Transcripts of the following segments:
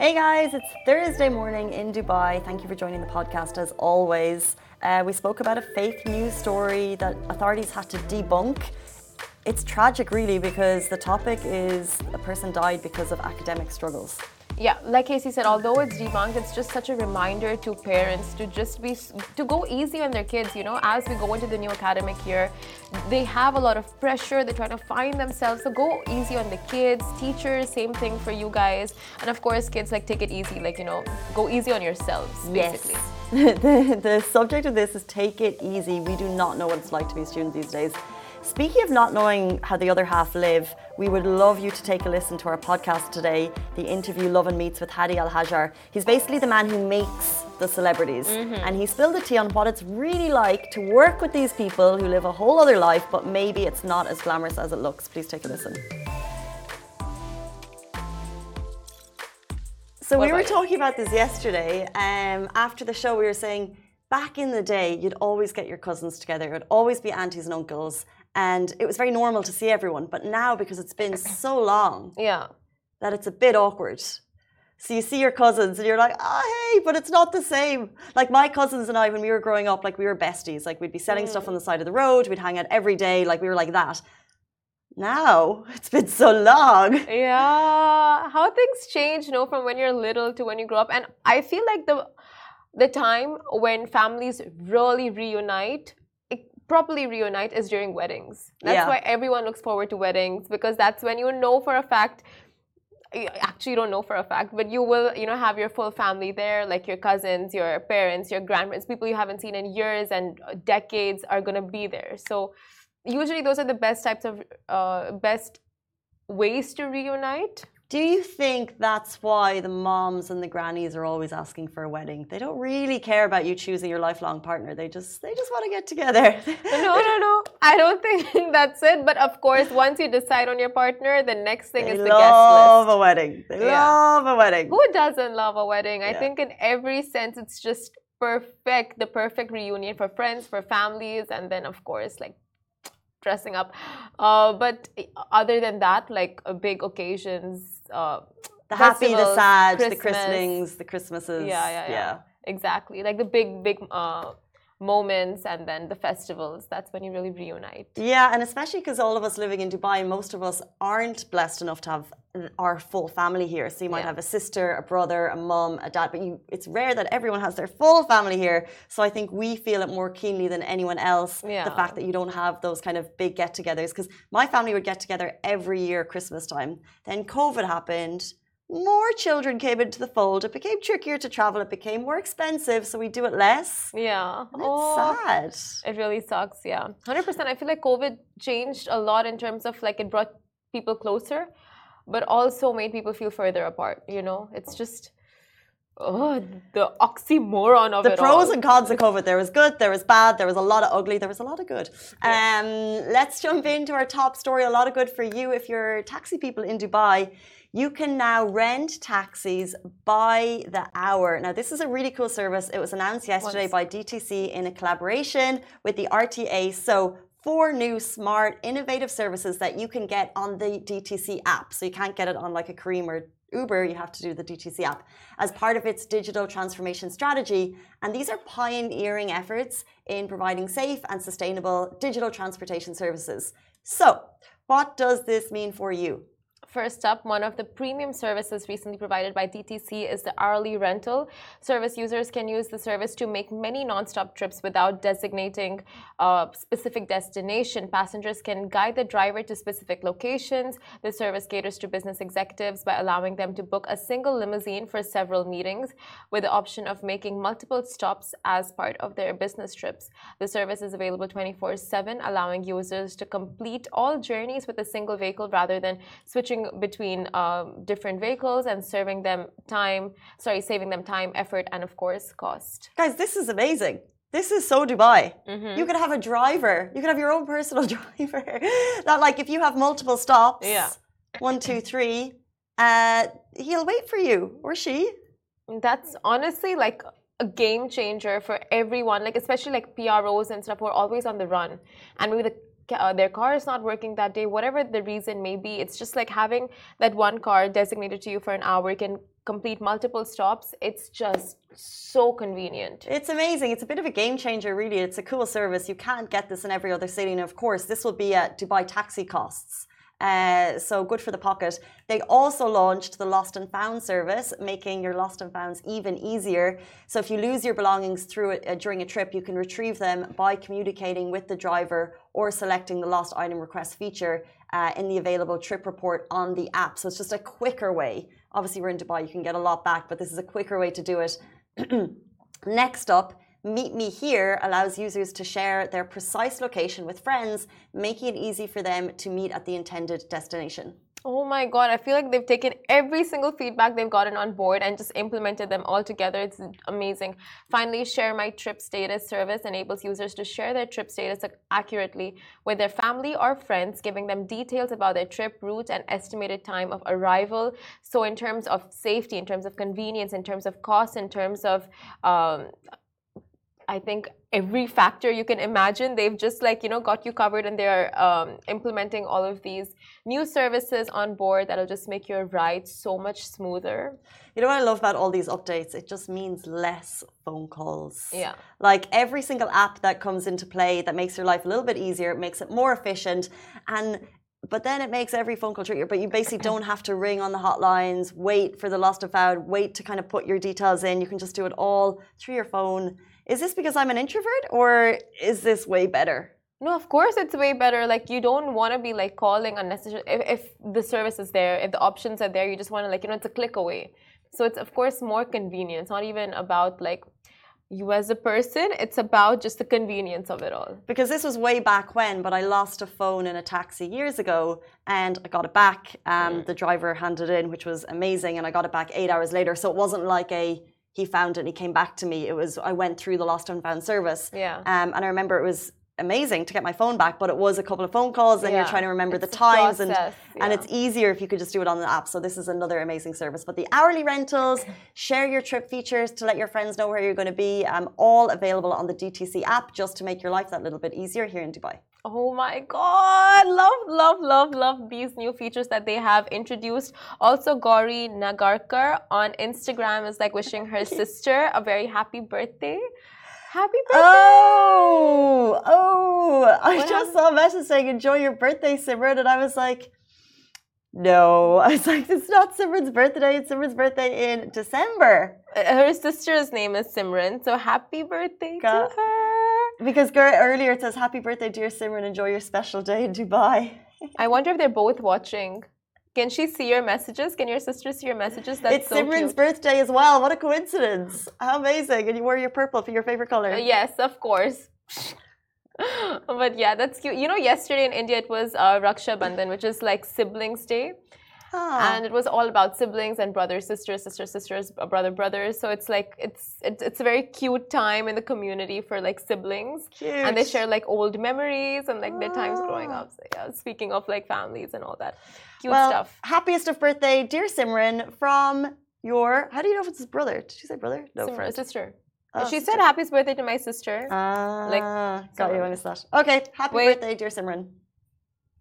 Hey guys, it's Thursday morning in Dubai. Thank you for joining the podcast as always. Uh, we spoke about a fake news story that authorities had to debunk. It's tragic, really, because the topic is a person died because of academic struggles. Yeah, like Casey said, although it's debunked, it's just such a reminder to parents to just be to go easy on their kids. You know, as we go into the new academic year, they have a lot of pressure. They're trying to find themselves. So go easy on the kids, teachers. Same thing for you guys, and of course, kids like take it easy. Like you know, go easy on yourselves. Basically. Yes. the, the subject of this is take it easy. We do not know what it's like to be a student these days. Speaking of not knowing how the other half live, we would love you to take a listen to our podcast today, the interview Lovin Meets with Hadi Al Hajar. He's basically the man who makes the celebrities. Mm-hmm. And he spilled the tea on what it's really like to work with these people who live a whole other life, but maybe it's not as glamorous as it looks. Please take a listen. So what we were talking about this yesterday. Um, after the show, we were saying back in the day, you'd always get your cousins together. It would always be aunties and uncles and it was very normal to see everyone. But now, because it's been so long, yeah, that it's a bit awkward. So you see your cousins and you're like, ah, oh, hey, but it's not the same. Like my cousins and I, when we were growing up, like we were besties. Like we'd be selling mm. stuff on the side of the road. We'd hang out every day. Like we were like that. Now it's been so long. Yeah, how things change, you know, from when you're little to when you grow up. And I feel like the the time when families really reunite properly reunite is during weddings. That's yeah. why everyone looks forward to weddings because that's when you know for a fact actually you don't know for a fact but you will you know have your full family there like your cousins your parents your grandparents people you haven't seen in years and decades are going to be there so usually those are the best types of uh, best ways to reunite do you think that's why the moms and the grannies are always asking for a wedding? They don't really care about you choosing your lifelong partner. They just they just want to get together. no, no, no. I don't think that's it. But of course, once you decide on your partner, the next thing they is the guest list. Love a wedding. They yeah. love a wedding. Who doesn't love a wedding? I think in every sense, it's just perfect. The perfect reunion for friends, for families, and then of course, like dressing up. Uh, but other than that, like uh, big occasions uh, the happy, the sad, Christmas. the christenings, the Christmases. Yeah, yeah, yeah, yeah. Exactly. Like the big, big uh, moments and then the festivals. That's when you really reunite. Yeah, and especially because all of us living in Dubai, most of us aren't blessed enough to have our full family here. So you might yeah. have a sister, a brother, a mom, a dad, but you, it's rare that everyone has their full family here. So I think we feel it more keenly than anyone else. Yeah. The fact that you don't have those kind of big get-togethers, because my family would get together every year Christmas time. Then COVID happened. More children came into the fold. It became trickier to travel. It became more expensive, so we do it less. Yeah, and it's oh, sad. It really sucks. Yeah, hundred percent. I feel like COVID changed a lot in terms of like it brought people closer but also made people feel further apart. You know, it's just oh, the oxymoron of the it pros all. and cons of COVID. There was good, there was bad, there was a lot of ugly, there was a lot of good. Yeah. Um, let's jump into our top story. A lot of good for you if you're taxi people in Dubai. You can now rent taxis by the hour. Now, this is a really cool service. It was announced yesterday Once. by DTC in a collaboration with the RTA. So, four new smart, innovative services that you can get on the DTC app. So you can't get it on like a Careem or Uber, you have to do the DTC app as part of its digital transformation strategy. And these are pioneering efforts in providing safe and sustainable digital transportation services. So, what does this mean for you? First up, one of the premium services recently provided by DTC is the hourly rental service. Users can use the service to make many non-stop trips without designating a specific destination. Passengers can guide the driver to specific locations. The service caters to business executives by allowing them to book a single limousine for several meetings with the option of making multiple stops as part of their business trips. The service is available 24/7, allowing users to complete all journeys with a single vehicle rather than switching switching between um, different vehicles and serving them time, sorry, saving them time, effort, and of course, cost. Guys, this is amazing. This is so Dubai. Mm-hmm. You could have a driver. You could have your own personal driver. Not like if you have multiple stops. Yeah. One, two, three. Uh, he'll wait for you or she. That's honestly like a game changer for everyone. Like especially like PROs and stuff who are always on the run, and maybe the uh, their car is not working that day, whatever the reason may be. It's just like having that one car designated to you for an hour. Can complete multiple stops. It's just so convenient. It's amazing. It's a bit of a game changer, really. It's a cool service. You can't get this in every other city. And of course, this will be at Dubai taxi costs. Uh, so good for the pocket. They also launched the Lost and Found service, making your lost and founds even easier. So if you lose your belongings through it, uh, during a trip, you can retrieve them by communicating with the driver or selecting the lost item request feature uh, in the available trip report on the app. So it's just a quicker way. Obviously, we're in Dubai, you can get a lot back, but this is a quicker way to do it. Next up, Meet Me Here allows users to share their precise location with friends, making it easy for them to meet at the intended destination. Oh my god, I feel like they've taken every single feedback they've gotten on board and just implemented them all together. It's amazing. Finally, Share My Trip Status service enables users to share their trip status accurately with their family or friends, giving them details about their trip route and estimated time of arrival. So, in terms of safety, in terms of convenience, in terms of cost, in terms of um, I think every factor you can imagine, they've just like, you know, got you covered and they're um, implementing all of these new services on board that'll just make your ride so much smoother. You know what I love about all these updates? It just means less phone calls. Yeah. Like every single app that comes into play that makes your life a little bit easier, it makes it more efficient. And but then it makes every phone call trickier. But you basically don't have to ring on the hotlines, wait for the lost and found, wait to kind of put your details in. You can just do it all through your phone. Is this because I'm an introvert or is this way better? No, of course it's way better. Like you don't want to be like calling unnecessary. If, if the service is there, if the options are there, you just want to like you know it's a click away. So it's of course more convenient. It's not even about like you as a person. It's about just the convenience of it all. Because this was way back when, but I lost a phone in a taxi years ago and I got it back. Um, Mm. The driver handed it in, which was amazing, and I got it back eight hours later. So it wasn't like a he found it and he came back to me. It was I went through the lost and found service. Yeah. Um, and I remember it was amazing to get my phone back, but it was a couple of phone calls and you're trying to remember It's the times and process, and yeah. it's easier if you could just do it on the app. So this is another amazing service. But the hourly rentals, share your trip features to let your friends know where you're going to be, um, all available on the DTC app just to make your life that little bit easier here in Dubai. Oh my god, love, love, love, love these new features that they have introduced. Also, Gauri Nagarkar on Instagram is like wishing her sister a very happy birthday. Happy birthday! Oh, oh! I What just saw a message saying "Enjoy your birthday, Simran," and I was like, "No." I was like, "It's not Simran's birthday. It's Simran's birthday in December." Uh, Her sister's name is Simran, so happy birthday to her. Because earlier it says "Happy birthday, dear Simran. Enjoy your special day in Dubai." I wonder if they're both watching. Can she see your messages? Can your sister see your messages? That's it's so Simran's cute. birthday as well. What a coincidence! How amazing! And you wore your purple for your favorite color. Uh, yes, of course. but yeah, that's cute. You know, yesterday in India it was uh, Raksha Bandhan, which is like siblings' day. And it was all about siblings and brothers, sisters, sisters, sisters, uh, brother, brothers. So it's like it's it's it's a very cute time in the community for like siblings, Cute. and they share like old memories and like their times growing Ah. up. So, yeah, speaking of like families and all that, cute well, stuff. happiest of birthday, dear Simran, from your. How do you know if it's his brother? Did you say brother? No, Sim- friend. sister. Oh, she sister. said happy birthday to my sister. Ah, Like, got you. I missed that. Okay, happy Wait. birthday, dear Simran.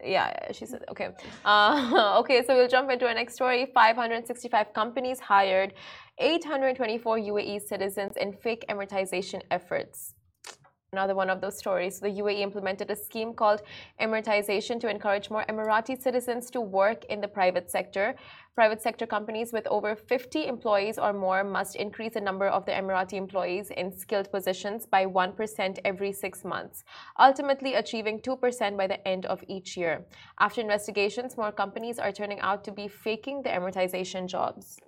Yeah, she said okay. Uh, okay, so we'll jump into our next story. 565 companies hired 824 UAE citizens in fake Emiratization efforts. Another one of those stories. The UAE implemented a scheme called Emiratization to encourage more Emirati citizens to work in the private sector. Private sector companies with over 50 employees or more must increase the number of their Emirati employees in skilled positions by 1% every six months, ultimately achieving 2% by the end of each year. After investigations, more companies are turning out to be faking the Emiratization jobs.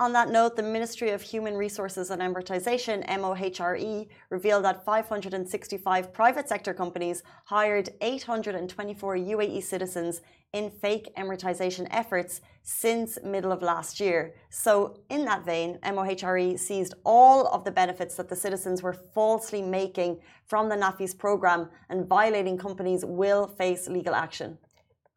On that note, the Ministry of Human Resources and Emiratization, MOHRE, revealed that 565 private sector companies hired 824 UAE citizens in fake Emiratization efforts since middle of last year. So, in that vein, MOHRE seized all of the benefits that the citizens were falsely making from the NAFIS program and violating companies will face legal action.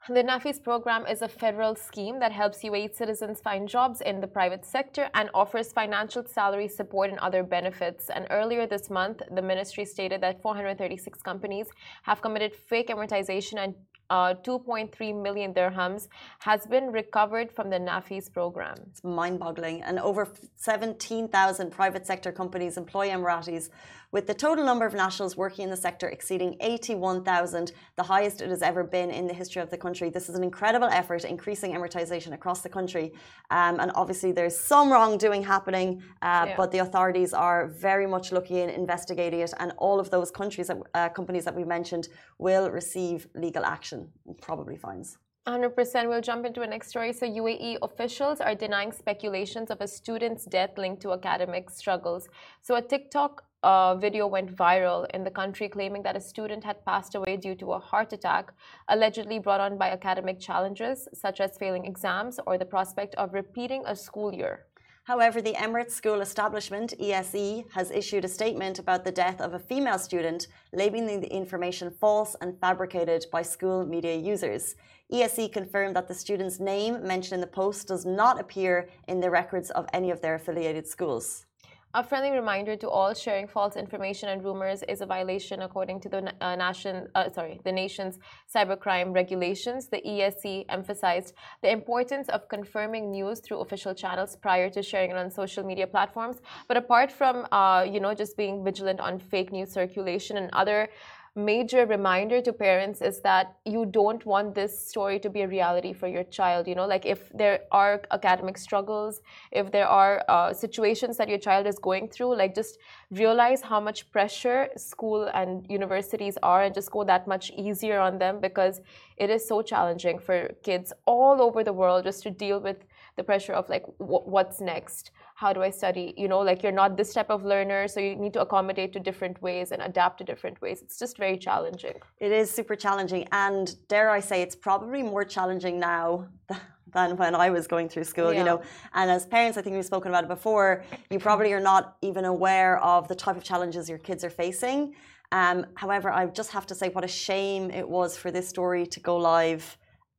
The NAFIS program is a federal scheme that helps UAE citizens find jobs in the private sector and offers financial salary support and other benefits. And earlier this month, the ministry stated that 436 companies have committed fake Emiratization and uh, 2.3 million dirhams has been recovered from the NAFIS program. It's mind boggling. And over 17,000 private sector companies employ Emiratis, with the total number of nationals working in the sector exceeding 81,000, the highest it has ever been in the history of the country. This is an incredible effort, increasing Emiratization across the country. Um, and obviously, there's some wrongdoing happening, uh, yeah. but the authorities are very much looking in, investigating it, and all of those countries, uh, companies that we mentioned, will receive legal action probably fines. 100%. We'll jump into a next story. So, UAE officials are denying speculations of a student's death linked to academic struggles. So, a TikTok uh, video went viral in the country claiming that a student had passed away due to a heart attack, allegedly brought on by academic challenges such as failing exams or the prospect of repeating a school year. However, the Emirates School Establishment, ESE, has issued a statement about the death of a female student, labeling the information false and fabricated by school media users. ESE confirmed that the student's name mentioned in the post does not appear in the records of any of their affiliated schools. A friendly reminder to all: sharing false information and rumors is a violation according to the uh, nation, uh, sorry, the nation's cybercrime regulations. The ESE emphasized the importance of confirming news through official channels prior to sharing it on social media platforms. But apart from, uh, you know, just being vigilant on fake news circulation and other major reminder to parents is that you don't want this story to be a reality for your child you know like if there are academic struggles if there are uh, situations that your child is going through like just realize how much pressure school and universities are and just go that much easier on them because it is so challenging for kids all over the world just to deal with the pressure of like what's next how do I study? You know, like you're not this type of learner, so you need to accommodate to different ways and adapt to different ways. It's just very challenging. It is super challenging. And dare I say, it's probably more challenging now than when I was going through school, yeah. you know. And as parents, I think we've spoken about it before, you probably are not even aware of the type of challenges your kids are facing. Um, however, I just have to say what a shame it was for this story to go live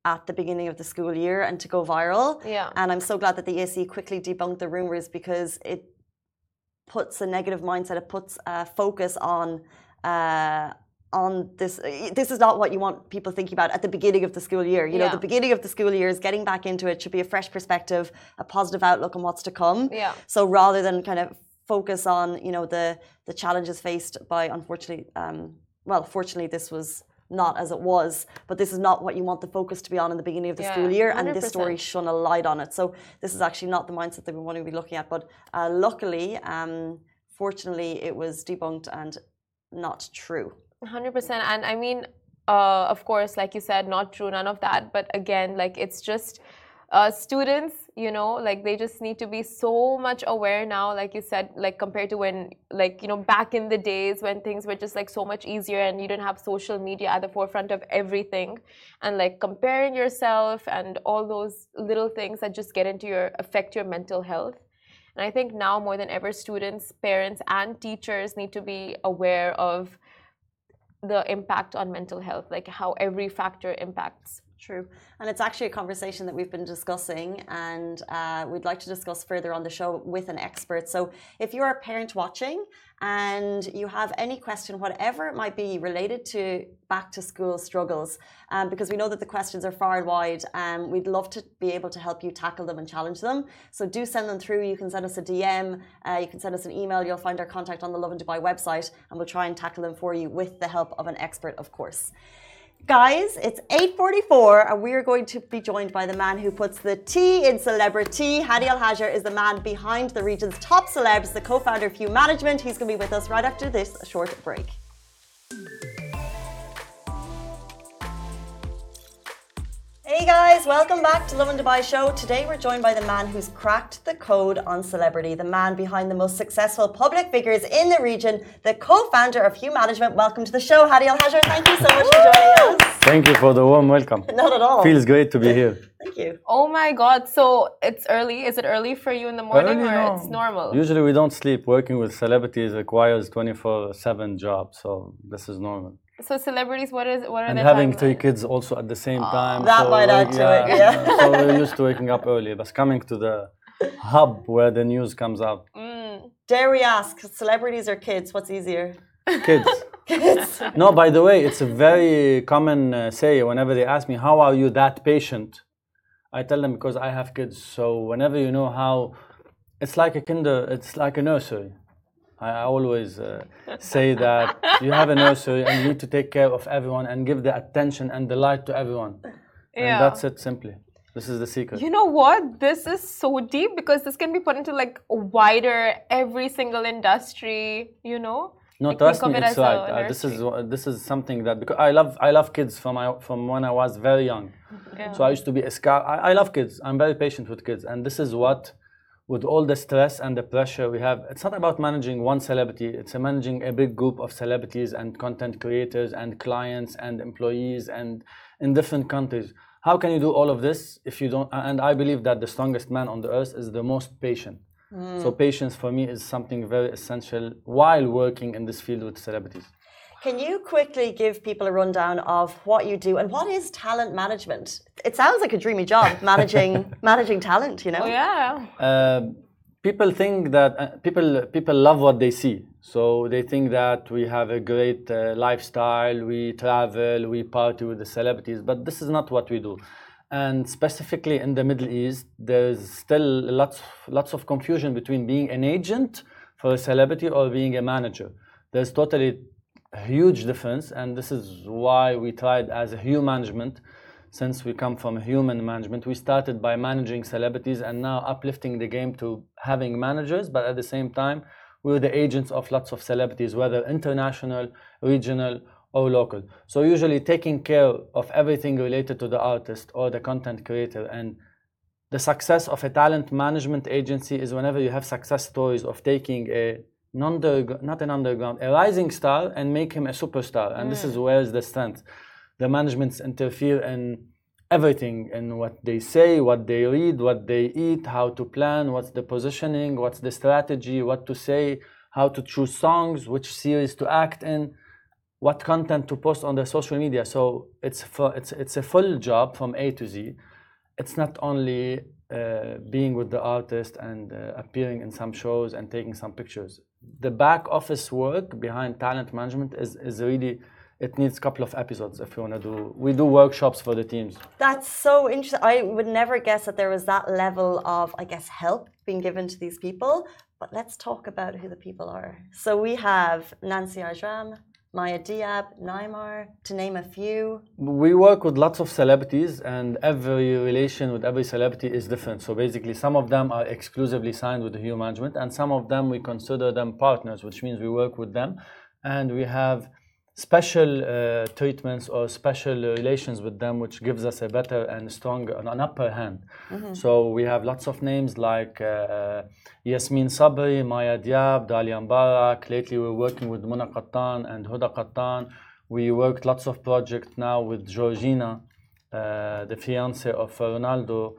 at the beginning of the school year and to go viral. Yeah. And I'm so glad that the ESE quickly debunked the rumors because it puts a negative mindset, it puts a focus on uh, on this. This is not what you want people thinking about at the beginning of the school year. You yeah. know, the beginning of the school year is getting back into it should be a fresh perspective, a positive outlook on what's to come. Yeah. So rather than kind of focus on you know the the challenges faced by unfortunately, um, well, fortunately this was not as it was. But this is not what you want the focus to be on in the beginning of the yeah, school year, 100%. and this story shone a light on it. So this is actually not the mindset that we want to be looking at. But uh, luckily, um, fortunately, it was debunked and not true. 100%. And I mean, uh, of course, like you said, not true, none of that. But again, like it's just uh, students you know like they just need to be so much aware now like you said like compared to when like you know back in the days when things were just like so much easier and you didn't have social media at the forefront of everything. And like comparing yourself and all those little things that just get into your affect your mental health. And i think now more than ever students parents and teachers need to be aware of the impact on mental health like how every factor impacts True. And it's actually a conversation that we've been discussing, and uh, we'd like to discuss further on the show with an expert. So, if you're a parent watching and you have any question, whatever it might be related to back to school struggles, um, because we know that the questions are far and wide, um, we'd love to be able to help you tackle them and challenge them. So, do send them through. You can send us a DM, uh, you can send us an email. You'll find our contact on the Lovin Dubai website, and we'll try and tackle them for you with the help of an expert, of course. Guys, it's 8.44 and we're going to be joined by the man who puts the T in celebrity. Hadi Al Hajar is the man behind the region's top celebs, the co-founder of Hue Management. He's going to be with us right after this short break. Hey guys, welcome back to Lovin Dubai Show. Today we're joined by the man who's cracked the code on celebrity, the man behind the most successful public figures in the region, the co-founder of Hue Management. Welcome to the show, Hadi Al Hajar. Thank you so much for joining us. Thank you for the warm welcome. Not at all. Feels great to be here. Thank you. Oh my God! So it's early. Is it early for you in the morning, early, or no. it's normal? Usually we don't sleep. Working with celebrities requires twenty-four-seven job, so this is normal. So celebrities, what is what are and their having three timelines? kids also at the same time. That might add to it, yeah. so we're used to waking up early, but coming to the hub where the news comes out. Mm. Dare we ask, celebrities or kids? What's easier? Kids. Kids. No, by the way, it's a very common uh, say whenever they ask me, How are you that patient? I tell them because I have kids. So whenever you know how, it's like a kinder, it's like a nursery. I always uh, say that you have a nursery and you need to take care of everyone and give the attention and the light to everyone. And Yeah. that's it simply. This is the secret. You know what? This is so deep because this can be put into like a wider every single industry. You know. No, Like, trust me, it it's right. Uh, this is this is something that because I love I love kids from I, from when I was very young. Yeah. So I used to be a scout. I, I love kids. I'm very patient with kids, and this is what, with all the stress and the pressure we have, it's not about managing one celebrity. It's managing a big group of celebrities and content creators and clients and employees and in different countries. How can you do all of this if you don't? And I believe that the strongest man on the earth is the most patient. So mm. patience for me is something very essential while working in this field with celebrities. Can you quickly give people a rundown of what you do and what is talent management? It sounds like a dreamy job managing managing talent, you know? Oh yeah. Uh, people think that uh, people people love what they see. So they think that we have a great uh, lifestyle, we travel, we party with the celebrities, but this is not what we do. And specifically in the Middle East, there's still lots lots of confusion between being an agent for a celebrity or being a manager. There's totally a huge difference, and this is why we tried as a human management since we come from human management, we started by managing celebrities and now uplifting the game to having managers, but at the same time, we're the agents of lots of celebrities, whether international, regional, or local. So usually taking care of everything related to the artist or the content creator and the success of a talent management agency is whenever you have success stories of taking a not an underground, a rising star and make him a superstar. And this is where is the strength. The managements interfere in everything in what they say, what they read, what they eat, how to plan, what's the positioning, what's the strategy, what to say, how to choose songs, which series to act in, what content to post on the social media. So it's for, it's it's a full job from A to Z. It's not only uh, being with the artist and uh, appearing in some shows and taking some pictures. The back office work behind talent management is, is really it needs a couple of episodes if you want to do. We do workshops for the teams. That's so interesting. I would never guess that there was that level of, I guess, help being given to these people. But let's talk about who the people are. So we have Nancy Ajram, Maya Diab, Naimar, to name a few. We work with lots of celebrities, and every relation with every celebrity is different. So basically, some of them are exclusively signed with the Hue Management, and some of them we consider them partners, which means we work with them, and we have special uh, treatments or special relations with them, which gives us a better and stronger, an upper hand. So we have lots of names like uh, Yasmin Sabri, Maya Diab, Dalia Mbarak. Lately, we're working with Mona Kattan and Huda Kattan. We worked lots of projects now with Georgina, uh, the fiance of Ronaldo.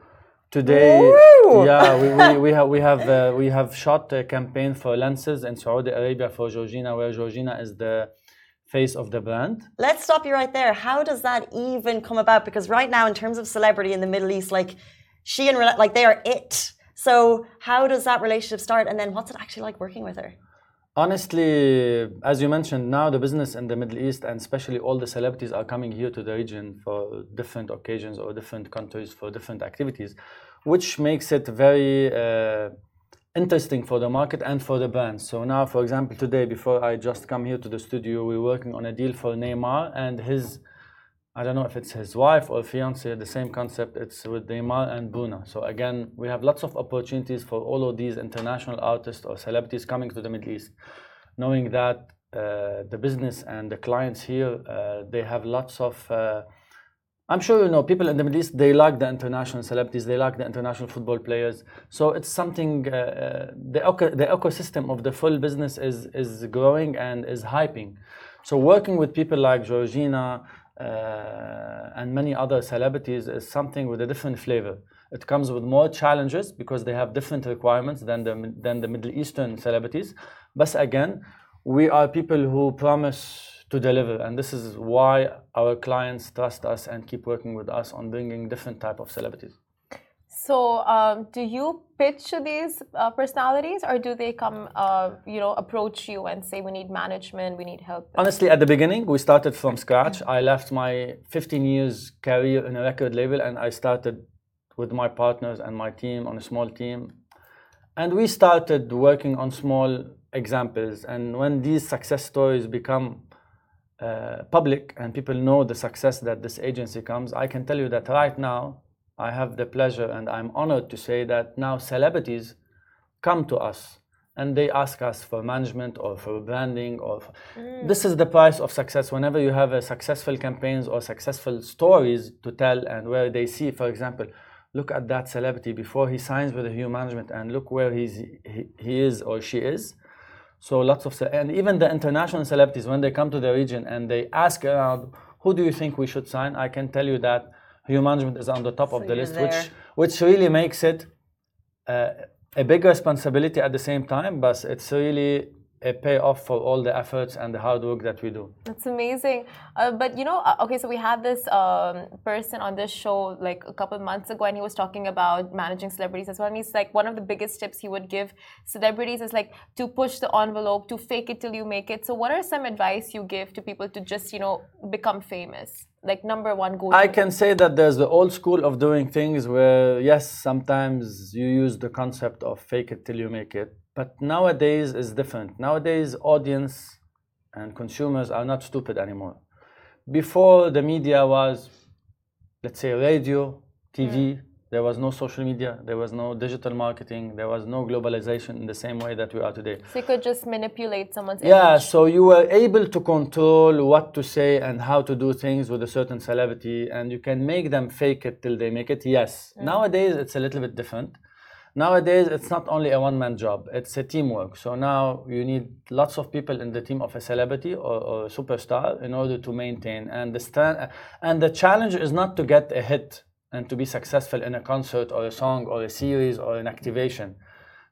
Today, Woo! yeah, we, we, we have we have uh, we have shot a campaign for lenses in Saudi Arabia for Georgina, where Georgina is the face of the brand. Let's stop you right there. How does that even come about? Because right now, in terms of celebrity in the Middle East, like she and like they are it. So how does that relationship start? And then what's it actually like working with her? Honestly, as you mentioned, now the business in the Middle East and especially all the celebrities are coming here to the region for different occasions or different countries for different activities, which makes it very uh, interesting for the market and for the brands. So now, for example, today before I just come here to the studio, we're working on a deal for Neymar and his. I don't know if it's his wife or fiance, the same concept. It's with Neymar and Bruna. So again, we have lots of opportunities for all of these international artists or celebrities coming to the Middle East, knowing that uh, the business and the clients here, uh, they have lots of. Uh, I'm sure you know people in the Middle East. They like the international celebrities. They like the international football players. So it's something. Uh, uh, the the ecosystem of the full business is is growing and is hyping. So working with people like Georgina uh, and many other celebrities is something with a different flavor. It comes with more challenges because they have different requirements than the than the Middle Eastern celebrities. But again, we are people who promise to deliver. And this is why our clients trust us and keep working with us on bringing different type of celebrities. So, um, do you pitch these uh, personalities, or do they come, uh, you know, approach you and say, "We need management, we need help"? Honestly, at the beginning, we started from scratch. I left my 15 years career in a record label, and I started with my partners and my team on a small team, and we started working on small examples. And when these success stories become public and people know the success that this agency comes, I can tell you that right now I have the pleasure and I'm honored to say that now celebrities come to us and they ask us for management or for branding or for, mm. this is the price of success whenever you have a successful campaigns or successful stories to tell and where they see for example look at that celebrity before he signs with the Hue management and look where he's he, he is or she is so lots of and even the international celebrities when they come to the region and they ask around who do you think we should sign i can tell you that Hue Management is on the top so of the list, there. which which really makes it uh, a big responsibility at the same time, but it's really a payoff for all the efforts and the hard work that we do. That's amazing. Uh, but you know, uh, okay, so we had this um, person on this show like a couple months ago, and he was talking about managing celebrities as well. And he's like, one of the biggest tips he would give celebrities is like to push the envelope, to fake it till you make it. So, what are some advice you give to people to just you know become famous? like number one go I can say that there's the old school of doing things where yes, sometimes you use the concept of fake it till you make it. But nowadays is different. Nowadays audience and consumers are not stupid anymore. Before the media was let's say radio, TV, mm. There was no social media, there was no digital marketing, there was no globalization in the same way that we are today. So you could just manipulate someone's Yeah, so you were able to control what to say and how to do things with a certain celebrity, and you can make them fake it till they make it. Yes. Mm. Nowadays, it's a little bit different. Nowadays, it's not only a one man job, it's a teamwork. So now you need lots of people in the team of a celebrity or, or a superstar in order to maintain. And the, stand, and the challenge is not to get a hit and to be successful in a concert or a song or a series or an activation.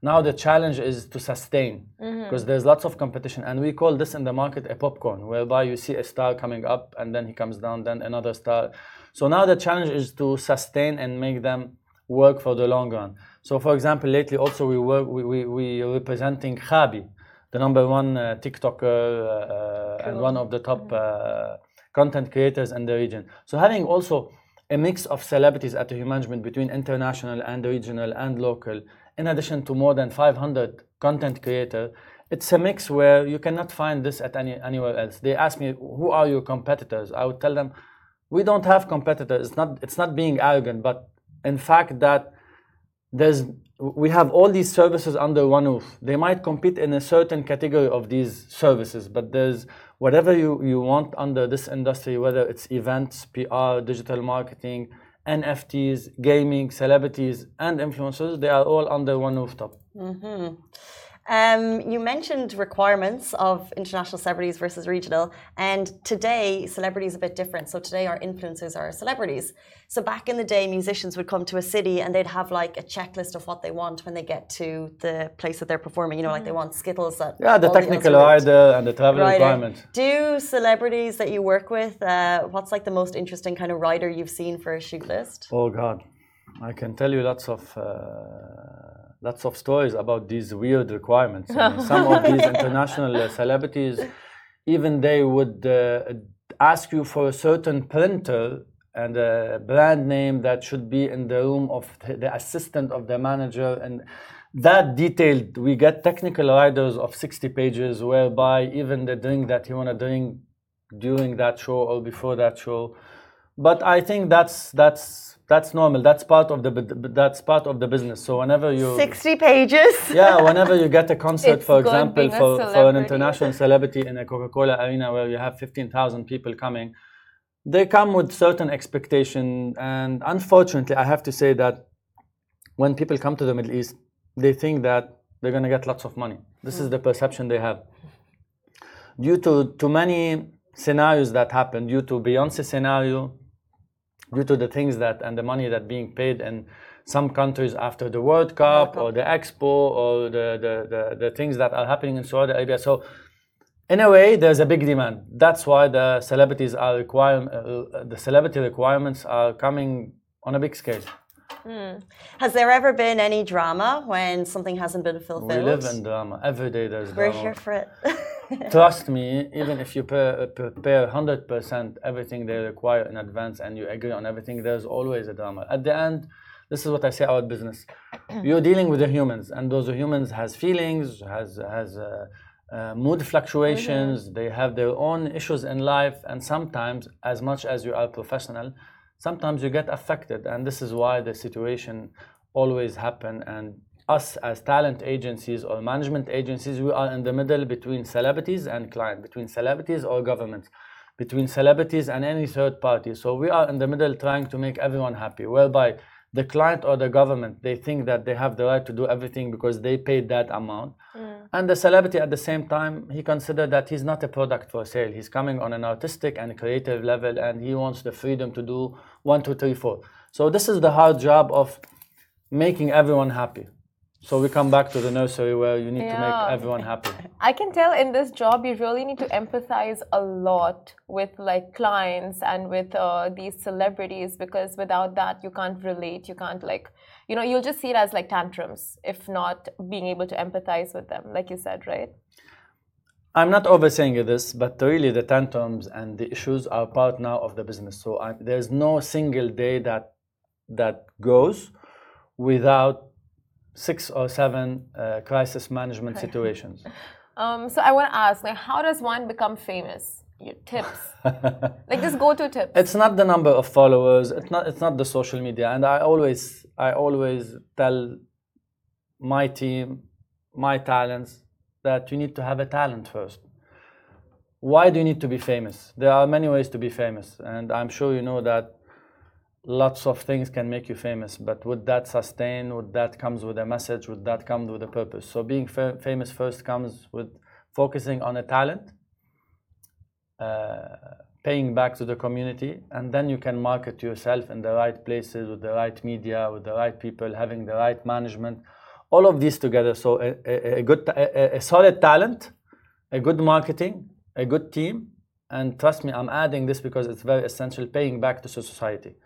Now the challenge is to sustain because mm-hmm. there's lots of competition, and we call this in the market a popcorn, whereby you see a star coming up and then he comes down, then another star. So now the challenge is to sustain and make them work for the long run. So for example, lately also we work we we, we representing Khaby, the number one uh, TikToker uh, cool. and one of the top mm-hmm. uh, content creators in the region. So having also a mix of celebrities at the management between international and regional and local, in addition to more than 500 content creators. It's a mix where you cannot find this at any anywhere else. They ask me, "Who are your competitors?" I would tell them, "We don't have competitors. It's not it's not being arrogant, but in fact that there's we have all these services under one roof. They might compete in a certain category of these services, but there's whatever you, you want under this industry, whether it's events, PR, digital marketing, NFTs, gaming, celebrities, and influencers, they are all under one rooftop. Mm-hmm. Um, you mentioned requirements of international celebrities versus regional, and today celebrity is a bit different. So today our influencers are celebrities. So back in the day, musicians would come to a city and they'd have like a checklist of what they want when they get to the place that they're performing. You know, like they want skittles. That yeah, the technical rider and the travel rider. requirement. Do celebrities that you work with, uh, what's like the most interesting kind of rider you've seen for a shoot list? Oh God, I can tell you lots of. Uh, lots of stories about these weird requirements. I mean, some of these international uh, celebrities, even they would uh, ask you for a certain printer and a brand name that should be in the room of the assistant of the manager and that detailed we get technical riders of 60 pages whereby even the drink that you want to drink during that show or before that show but i think that's that's that's normal. That's part of the that's part of the business. So whenever you sixty pages. yeah, whenever you get a concert, it's for example, for, for an international celebrity in a Coca-Cola arena where you have fifteen thousand people coming, they come with certain expectation, and unfortunately, I have to say that when people come to the Middle East, they think that they're gonna get lots of money. This mm. is the perception they have. Due to to many scenarios that happen, due to Beyonce scenario, due to the things that and the money that being paid in some countries after the World Cup, World Cup. or the Expo or the, the, the, the, things that are happening in Saudi Arabia. So in a way, there's a big demand. That's why the celebrities are require, uh, the celebrity requirements are coming on a big scale. Has there ever been any drama when something hasn't been fulfilled? We live in drama. Every day there's We're drama. here for it. Trust me, even if you pre- prepare 100% everything they require in advance and you agree on everything, there's always a drama. At the end, this is what I say about business. You're dealing with the humans, and those humans has feelings, has has uh, uh, mood fluctuations. They have their own issues in life, and sometimes, as much as you are professional, sometimes you get affected, and this is why the situation always happen. And us as talent agencies or management agencies, we are in the middle between celebrities and client, between celebrities or governments, between celebrities and any third party. So we are in the middle trying to make everyone happy, whereby the client or the government they think that they have the right to do everything because they paid that amount. Mm. And the celebrity at the same time he considered that he's not a product for sale. He's coming on an artistic and creative level and he wants the freedom to do one two three four. So this is the hard job of making everyone happy so we come back to the nursery where you need to make everyone happy I can tell in this job you really need to empathize a lot with like clients and with uh, these celebrities because without that you can't relate. You can't like, you know, you'll just see it as like tantrums if not being able to empathize with them, like you said, right? I'm not oversaying this, but really the tantrums and the issues are part now of the business. So I, there's no single day that that goes without six or seven uh, crisis management situations. Um, so I want to ask, like, how does one become famous? Your tips, like just go-to tips. It's not the number of followers. It's not. It's not the social media. And I always, I always tell my team, my talents, that you need to have a talent first. Why do you need to be famous? There are many ways to be famous, and I'm sure you know that lots of things can make you famous. But would that sustain? Would that comes with a message? Would that come with a purpose? So being fa- famous first comes with focusing on a talent uh, paying back to the community, and then you can market yourself in the right places with the right media, with the right people, having the right management, all of these together. So a, a, a good, a, a solid talent, a good marketing, a good team, and trust me, I'm adding this because it's very essential. Paying back to society.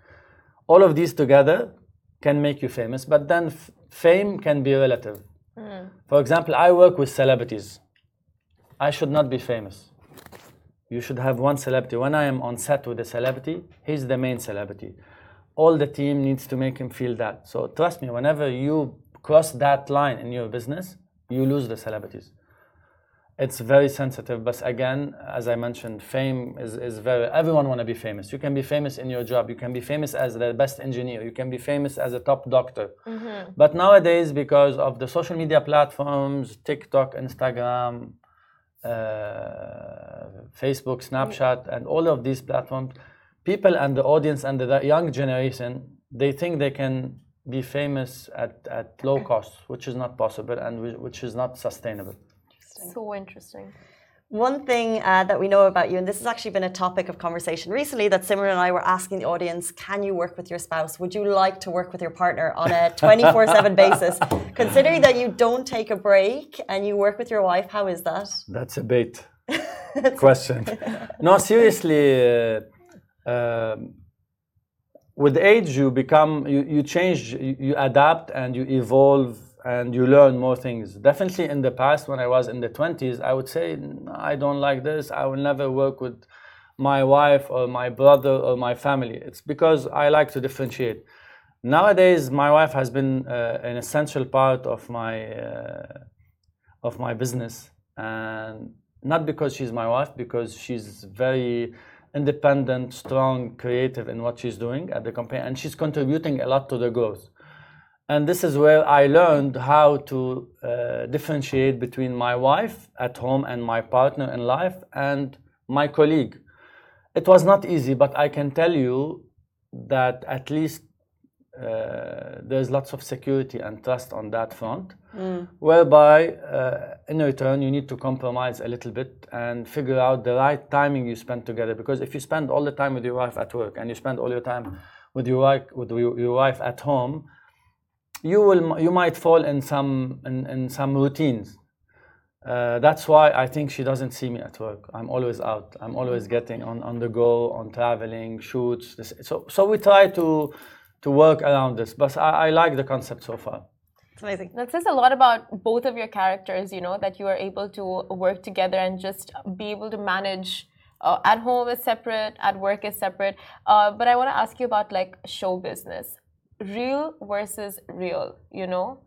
All of these together can make you famous, but then fame can be relative. Hmm. For example, I work with celebrities. I should not be famous you should have one celebrity. When I am on set with a celebrity, he's the main celebrity. All the team needs to make him feel that. So trust me, whenever you cross that line in your business, you lose the celebrities. It's very sensitive, but again, as I mentioned, fame is, is very, everyone want to be famous. You can be famous in your job. You can be famous as the best engineer. You can be famous as a top doctor. But nowadays, because of the social media platforms, TikTok, Instagram, uh, Facebook, Snapchat, and all of these platforms, people and the audience and the young generation, they think they can be famous at, at low cost, which is not possible and which is not sustainable. So interesting. One thing uh, that we know about you, and this has actually been a topic of conversation recently, that Simran and I were asking the audience, can you work with your spouse? Would you like to work with your partner on a 24 7 basis? Considering that you don't take a break and you work with your wife, how is that? That's a bait question. no, seriously, uh, um with age you become, you, you change, you, you adapt and you evolve and you learn more things. Definitely in the past, when I was in the 20s, I would say, I don't like this. I will never work with my wife or my brother or my family. It's because I like to differentiate. Nowadays, my wife has been uh, an essential part of my uh, of my business, and not because she's my wife, because she's very independent, strong, creative in what she's doing at the company, and she's contributing a lot to the growth. And this is where I learned how to uh, differentiate between my wife at home and my partner in life and my colleague. It was not easy, but I can tell you that at least uh, there's lots of security and trust on that front, whereby uh, in return you need to compromise a little bit and figure out the right timing you spend together. Because if you spend all the time with your wife at work and you spend all your time with your wife with your, your wife at home, you will you might fall in some in, in some routines. Uh, that's why I think she doesn't see me at work. I'm always out. I'm always getting on, on the go, on traveling, shoots. This, so, so we try to to work around this. But I, I like the concept so far. It's amazing. That says a lot about both of your characters, you know, that you are able to work together and just be able to manage. Uh, at home is separate, at work is separate. Uh, but I want to ask you about like show business, real versus real. You know,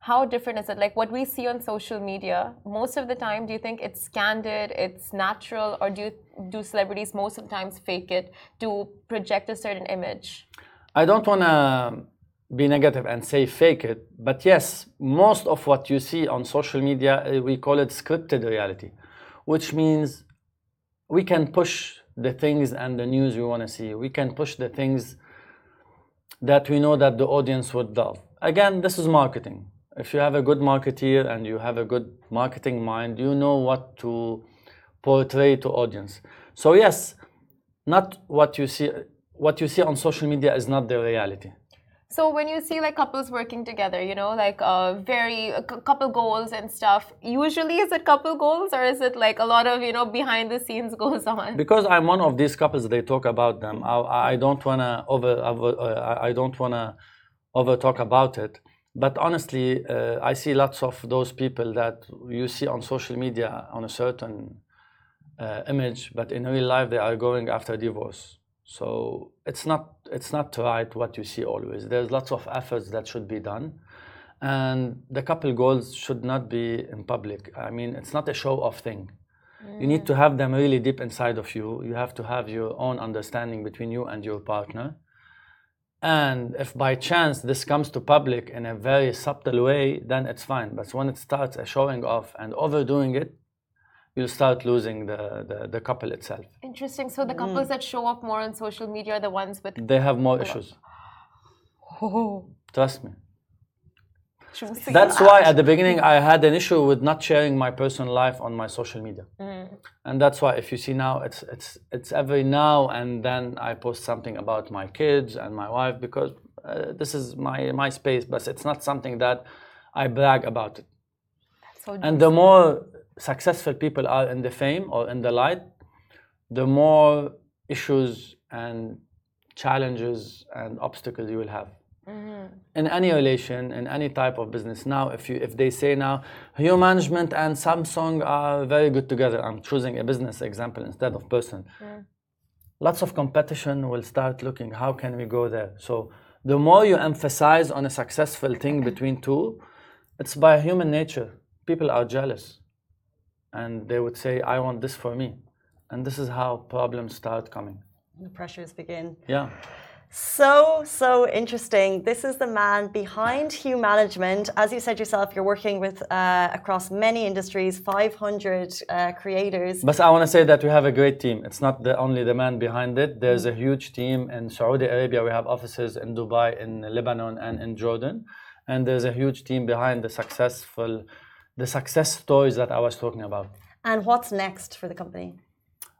how different is it? Like what we see on social media, most of the time, do you think it's candid, it's natural, or do you, do celebrities most of the times fake it to project a certain image? I don't want to be negative and say fake it, but yes, most of what you see on social media, uh, we call it scripted reality, which means we can push the things and the news we want to see. We can push the things that we know that the audience would love. Again, this is marketing. If you have a good marketeer and you have a good marketing mind, you know what to portray to audience. So yes, not what you see what you see on social media is not the reality. So when you see like couples working together, you know, like uh, very a couple goals and stuff. Usually, is it couple goals or is it like a lot of you know behind the scenes goes on? Because I'm one of these couples, they talk about them. I, I don't wanna over uh, I don't wanna over talk about it. But honestly, uh, I see lots of those people that you see on social media on a certain uh, image, but in real life they are going after divorce so it's not it's not right what you see always. There's lots of efforts that should be done, and the couple goals should not be in public. I mean, it's not a show-off thing. Mm. You need to have them really deep inside of you. You have to have your own understanding between you and your partner. And if by chance this comes to public in a very subtle way, then it's fine. But when it starts a showing off and overdoing it, you'll start losing the, the, the couple itself. Interesting. So the couples mm. that show up more on social media are the ones with. They have more issues. Oh. Trust me. That's why at the beginning I had an issue with not sharing my personal life on my social media, mm. and that's why if you see now it's it's it's every now and then I post something about my kids and my wife because uh, this is my my space, but it's not something that I brag about it. So and the more successful people are in the fame or in the light, the more issues and challenges and obstacles you will have. Mm-hmm. In any relation, in any type of business. Now, if you if they say now, Hue Management and Samsung are very good together. I'm choosing a business example instead of person. Mm. Lots of competition will start looking. How can we go there? So the more you emphasize on a successful thing between two, it's by human nature. People are jealous and they would say, I want this for me. And this is how problems start coming. The pressures begin. Yeah. So, so interesting. This is the man behind Hue Management. As you said yourself, you're working with uh, across many industries, 500 uh, creators. But I want to say that we have a great team. It's not the, only the man behind it. There's a huge team in Saudi Arabia. We have offices in Dubai, in Lebanon, and in Jordan. And there's a huge team behind the successful the success stories that I was talking about. And what's next for the company?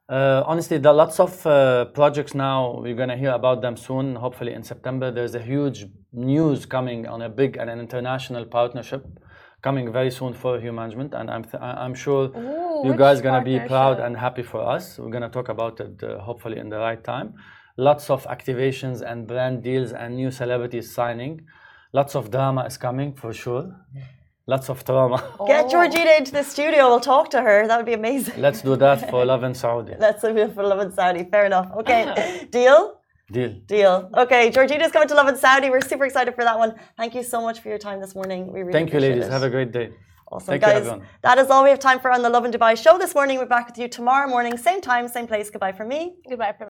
Uh, honestly, there are lots of uh, projects now. We're going to hear about them soon, hopefully in September. There's a huge news coming on a big and an international partnership coming very soon for Hue Management. And I'm, I'm sure Ooh, you guys are going to be proud and happy for us. We're going to talk about it uh, hopefully in the right time. Lots of activations and brand deals and new celebrities signing. Lots of drama is coming for sure. Lots of drama. Get oh. Georgina into the studio. We'll talk to her. That would be amazing. Let's do that for Lovin Saudi. Let's do it for Lovin Saudi. Fair enough. Okay. Deal? Deal. Deal. Okay. Georgina's coming to Lovin Saudi. We're super excited for that one. Thank you so much for your time this morning. We really Thank you, ladies. It. Have a great day. Awesome, Thank guys. You, that is all we have time for on the Lovin Dubai show this morning. We're back with you tomorrow morning, same time, same place. Goodbye from me. Goodbye from